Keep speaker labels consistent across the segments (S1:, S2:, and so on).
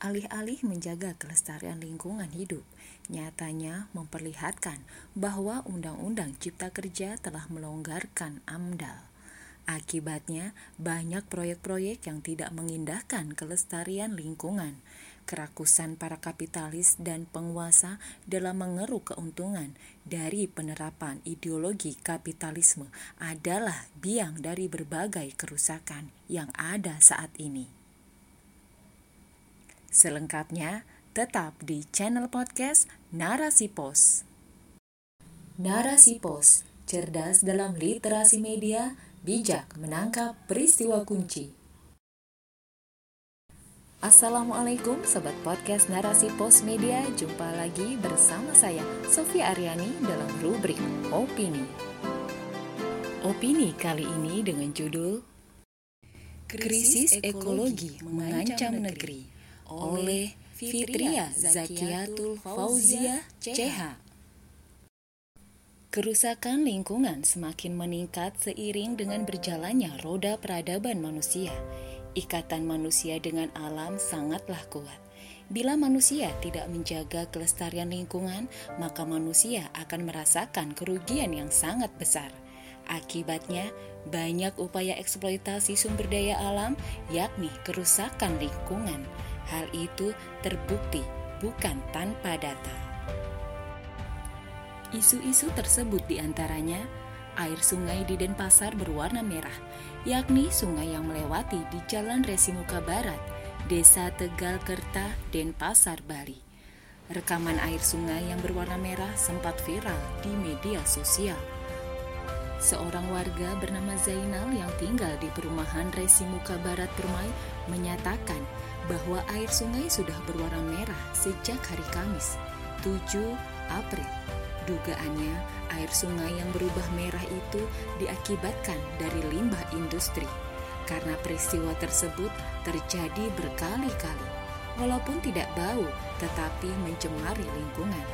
S1: alih-alih menjaga kelestarian lingkungan hidup, nyatanya memperlihatkan bahwa Undang-Undang Cipta Kerja telah melonggarkan AMDAL. Akibatnya, banyak proyek-proyek yang tidak mengindahkan kelestarian lingkungan, kerakusan para kapitalis dan penguasa dalam mengeruk keuntungan dari penerapan ideologi kapitalisme adalah biang dari berbagai kerusakan yang ada saat ini. Selengkapnya, tetap di channel podcast Narasi Pos. Narasi Pos, cerdas dalam literasi media, bijak menangkap peristiwa kunci. Assalamualaikum Sobat Podcast Narasi Pos Media Jumpa lagi bersama saya Sofia Aryani dalam rubrik Opini Opini kali ini dengan judul Krisis Ekologi Mengancam Negeri oleh Fitria Zakiatul Fauzia CH. Kerusakan lingkungan semakin meningkat seiring dengan berjalannya roda peradaban manusia. Ikatan manusia dengan alam sangatlah kuat. Bila manusia tidak menjaga kelestarian lingkungan, maka manusia akan merasakan kerugian yang sangat besar. Akibatnya, banyak upaya eksploitasi sumber daya alam, yakni kerusakan lingkungan Hal itu terbukti bukan tanpa data. Isu-isu tersebut di antaranya air sungai di Denpasar berwarna merah, yakni sungai yang melewati di Jalan Resimuka Barat, Desa Tegal Kerta, Denpasar, Bali. Rekaman air sungai yang berwarna merah sempat viral di media sosial. Seorang warga bernama Zainal yang tinggal di perumahan Resimuka Barat Permai menyatakan bahwa air sungai sudah berwarna merah sejak hari Kamis, 7 April. Dugaannya, air sungai yang berubah merah itu diakibatkan dari limbah industri. Karena peristiwa tersebut terjadi berkali-kali, walaupun tidak bau tetapi mencemari lingkungan.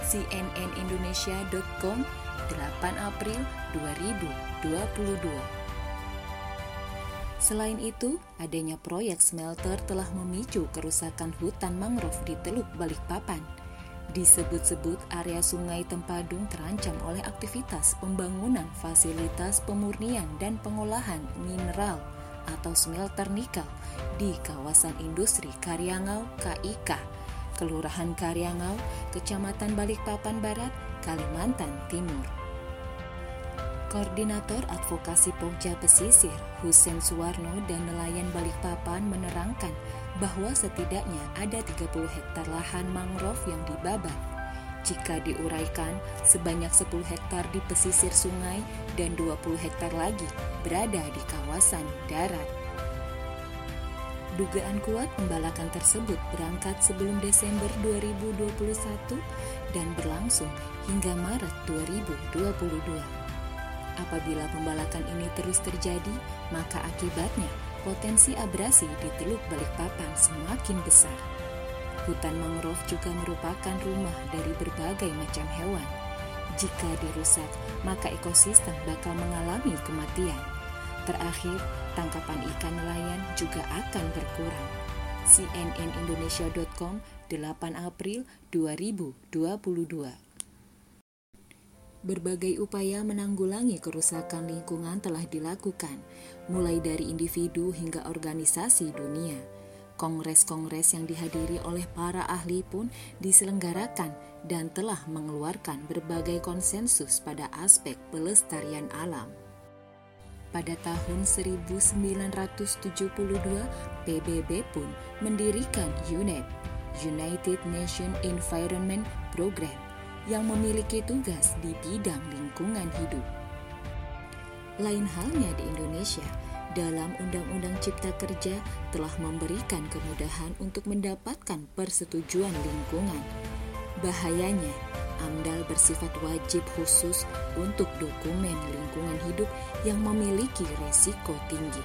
S1: cnnindonesia.com 8 April 2022 Selain itu, adanya proyek smelter telah memicu kerusakan hutan mangrove di Teluk Balikpapan. Disebut-sebut area Sungai Tempadung terancam oleh aktivitas pembangunan fasilitas pemurnian dan pengolahan mineral atau smelter nikel di kawasan industri Karyangau KIK, Kelurahan Karyangau, Kecamatan Balikpapan Barat, Kalimantan Timur. Koordinator Advokasi Pogja Pesisir, Husen Suwarno dan nelayan Balikpapan menerangkan bahwa setidaknya ada 30 hektar lahan mangrove yang dibabat. Jika diuraikan, sebanyak 10 hektar di pesisir sungai dan 20 hektar lagi berada di kawasan darat. Dugaan kuat pembalakan tersebut berangkat sebelum Desember 2021 dan berlangsung hingga Maret 2022. Apabila pembalakan ini terus terjadi, maka akibatnya potensi abrasi di Teluk Balikpapan semakin besar. Hutan mangrove juga merupakan rumah dari berbagai macam hewan. Jika dirusak, maka ekosistem bakal mengalami kematian. Terakhir, tangkapan ikan nelayan juga akan berkurang. cnnindonesia.com 8 April 2022 Berbagai upaya menanggulangi kerusakan lingkungan telah dilakukan, mulai dari individu hingga organisasi dunia. Kongres-kongres yang dihadiri oleh para ahli pun diselenggarakan dan telah mengeluarkan berbagai konsensus pada aspek pelestarian alam. Pada tahun 1972, PBB pun mendirikan UNEP, United Nations Environment Program, yang memiliki tugas di bidang lingkungan hidup. Lain halnya di Indonesia, dalam Undang-Undang Cipta Kerja telah memberikan kemudahan untuk mendapatkan persetujuan lingkungan. Bahayanya, AMDAL bersifat wajib khusus untuk dokumen lingkungan hidup yang memiliki risiko tinggi.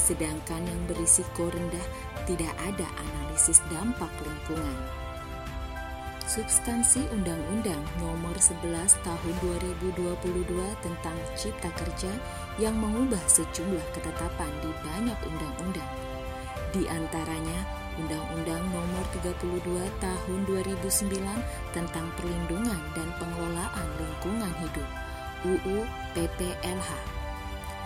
S1: Sedangkan yang berisiko rendah tidak ada analisis dampak lingkungan. Substansi Undang-Undang Nomor 11 Tahun 2022 tentang Cipta Kerja yang mengubah sejumlah ketetapan di banyak undang-undang. Di antaranya Undang-Undang Nomor 32 tahun 2009 tentang perlindungan dan pengelolaan lingkungan hidup UU PPLH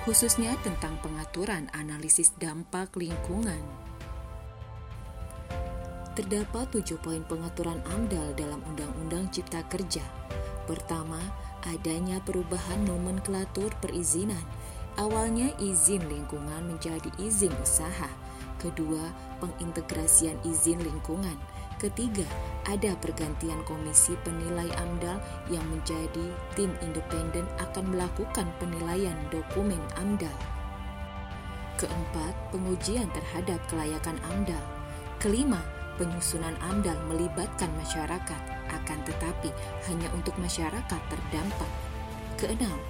S1: khususnya tentang pengaturan analisis dampak lingkungan. Terdapat tujuh poin pengaturan AMDAL dalam Undang-Undang Cipta Kerja. Pertama, adanya perubahan nomenklatur perizinan. Awalnya izin lingkungan menjadi izin usaha. Kedua, pengintegrasian izin lingkungan. Ketiga, ada pergantian komisi penilai AMDAL yang menjadi tim independen akan melakukan penilaian dokumen AMDAL. Keempat, pengujian terhadap kelayakan AMDAL. Kelima, penyusunan AMDAL melibatkan masyarakat, akan tetapi hanya untuk masyarakat terdampak. Keenam,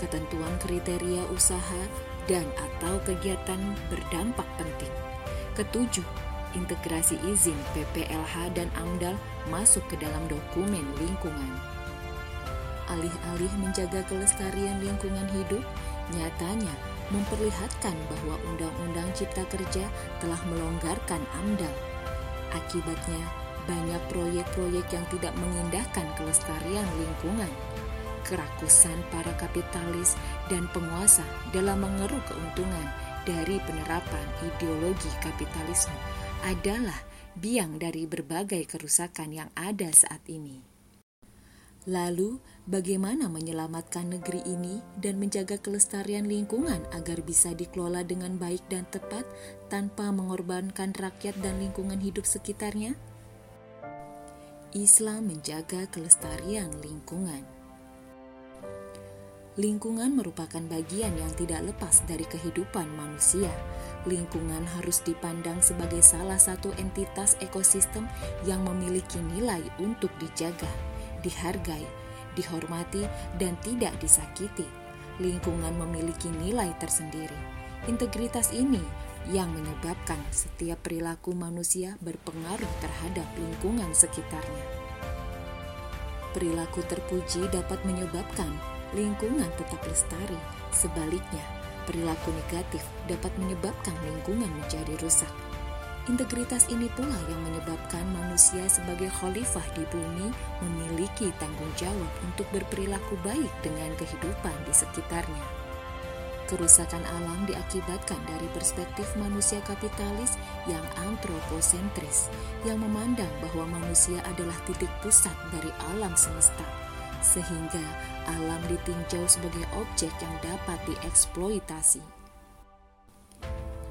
S1: ketentuan kriteria usaha dan atau kegiatan berdampak penting. Ketujuh, integrasi izin PPLH dan AMDAL masuk ke dalam dokumen lingkungan. Alih-alih menjaga kelestarian lingkungan hidup, nyatanya memperlihatkan bahwa Undang-Undang Cipta Kerja telah melonggarkan AMDAL. Akibatnya, banyak proyek-proyek yang tidak mengindahkan kelestarian lingkungan. Kerakusan para kapitalis dan penguasa dalam mengeruk keuntungan dari penerapan ideologi kapitalisme adalah biang dari berbagai kerusakan yang ada saat ini. Lalu, bagaimana menyelamatkan negeri ini dan menjaga kelestarian lingkungan agar bisa dikelola dengan baik dan tepat tanpa mengorbankan rakyat dan lingkungan hidup sekitarnya? Islam menjaga kelestarian lingkungan. Lingkungan merupakan bagian yang tidak lepas dari kehidupan manusia. Lingkungan harus dipandang sebagai salah satu entitas ekosistem yang memiliki nilai untuk dijaga, dihargai, dihormati, dan tidak disakiti. Lingkungan memiliki nilai tersendiri. Integritas ini yang menyebabkan setiap perilaku manusia berpengaruh terhadap lingkungan sekitarnya. Perilaku terpuji dapat menyebabkan lingkungan tetap lestari. Sebaliknya, perilaku negatif dapat menyebabkan lingkungan menjadi rusak. Integritas ini pula yang menyebabkan manusia sebagai khalifah di bumi memiliki tanggung jawab untuk berperilaku baik dengan kehidupan di sekitarnya. Kerusakan alam diakibatkan dari perspektif manusia kapitalis yang antroposentris, yang memandang bahwa manusia adalah titik pusat dari alam semesta sehingga alam ditinjau sebagai objek yang dapat dieksploitasi.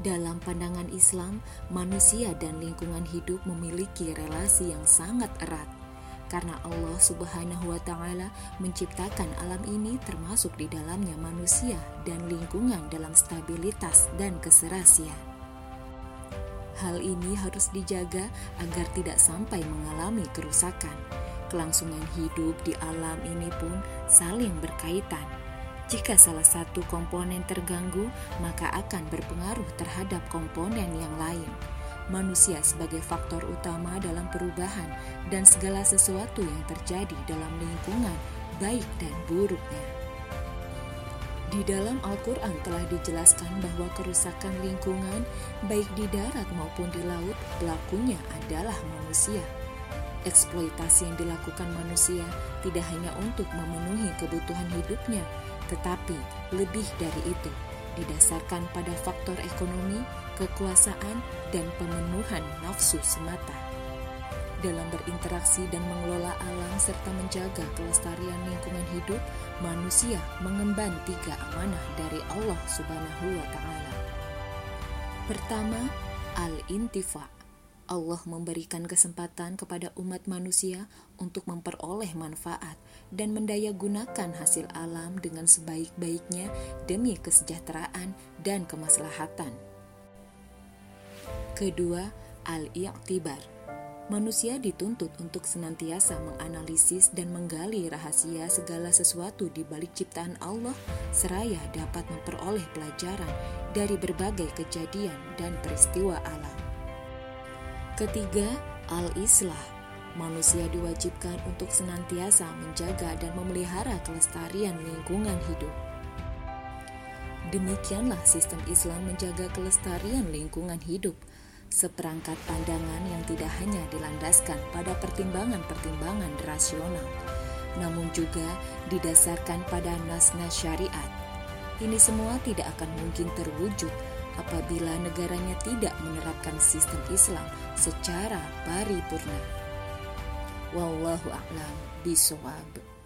S1: Dalam pandangan Islam, manusia dan lingkungan hidup memiliki relasi yang sangat erat karena Allah Subhanahu wa taala menciptakan alam ini termasuk di dalamnya manusia dan lingkungan dalam stabilitas dan keserasian. Hal ini harus dijaga agar tidak sampai mengalami kerusakan kelangsungan hidup di alam ini pun saling berkaitan. Jika salah satu komponen terganggu, maka akan berpengaruh terhadap komponen yang lain. Manusia sebagai faktor utama dalam perubahan dan segala sesuatu yang terjadi dalam lingkungan, baik dan buruknya. Di dalam Al-Quran telah dijelaskan bahwa kerusakan lingkungan, baik di darat maupun di laut, pelakunya adalah manusia. Eksploitasi yang dilakukan manusia tidak hanya untuk memenuhi kebutuhan hidupnya, tetapi lebih dari itu, didasarkan pada faktor ekonomi, kekuasaan, dan pemenuhan nafsu semata. Dalam berinteraksi dan mengelola alam serta menjaga kelestarian lingkungan hidup, manusia mengemban tiga amanah dari Allah Subhanahu wa taala. Pertama, al-intifa' Allah memberikan kesempatan kepada umat manusia untuk memperoleh manfaat dan mendaya gunakan hasil alam dengan sebaik-baiknya demi kesejahteraan dan kemaslahatan. Kedua, al-i'tibar. Manusia dituntut untuk senantiasa menganalisis dan menggali rahasia segala sesuatu di balik ciptaan Allah, seraya dapat memperoleh pelajaran dari berbagai kejadian dan peristiwa alam. Ketiga, al-islah. Manusia diwajibkan untuk senantiasa menjaga dan memelihara kelestarian lingkungan hidup. Demikianlah sistem Islam menjaga kelestarian lingkungan hidup. seperangkat pandangan yang tidak hanya dilandaskan pada pertimbangan-pertimbangan rasional, namun juga didasarkan pada nas-nas syariat. Ini semua tidak akan mungkin terwujud apabila negaranya tidak menerapkan sistem Islam secara paripurna. Wallahu a'lam bishawab.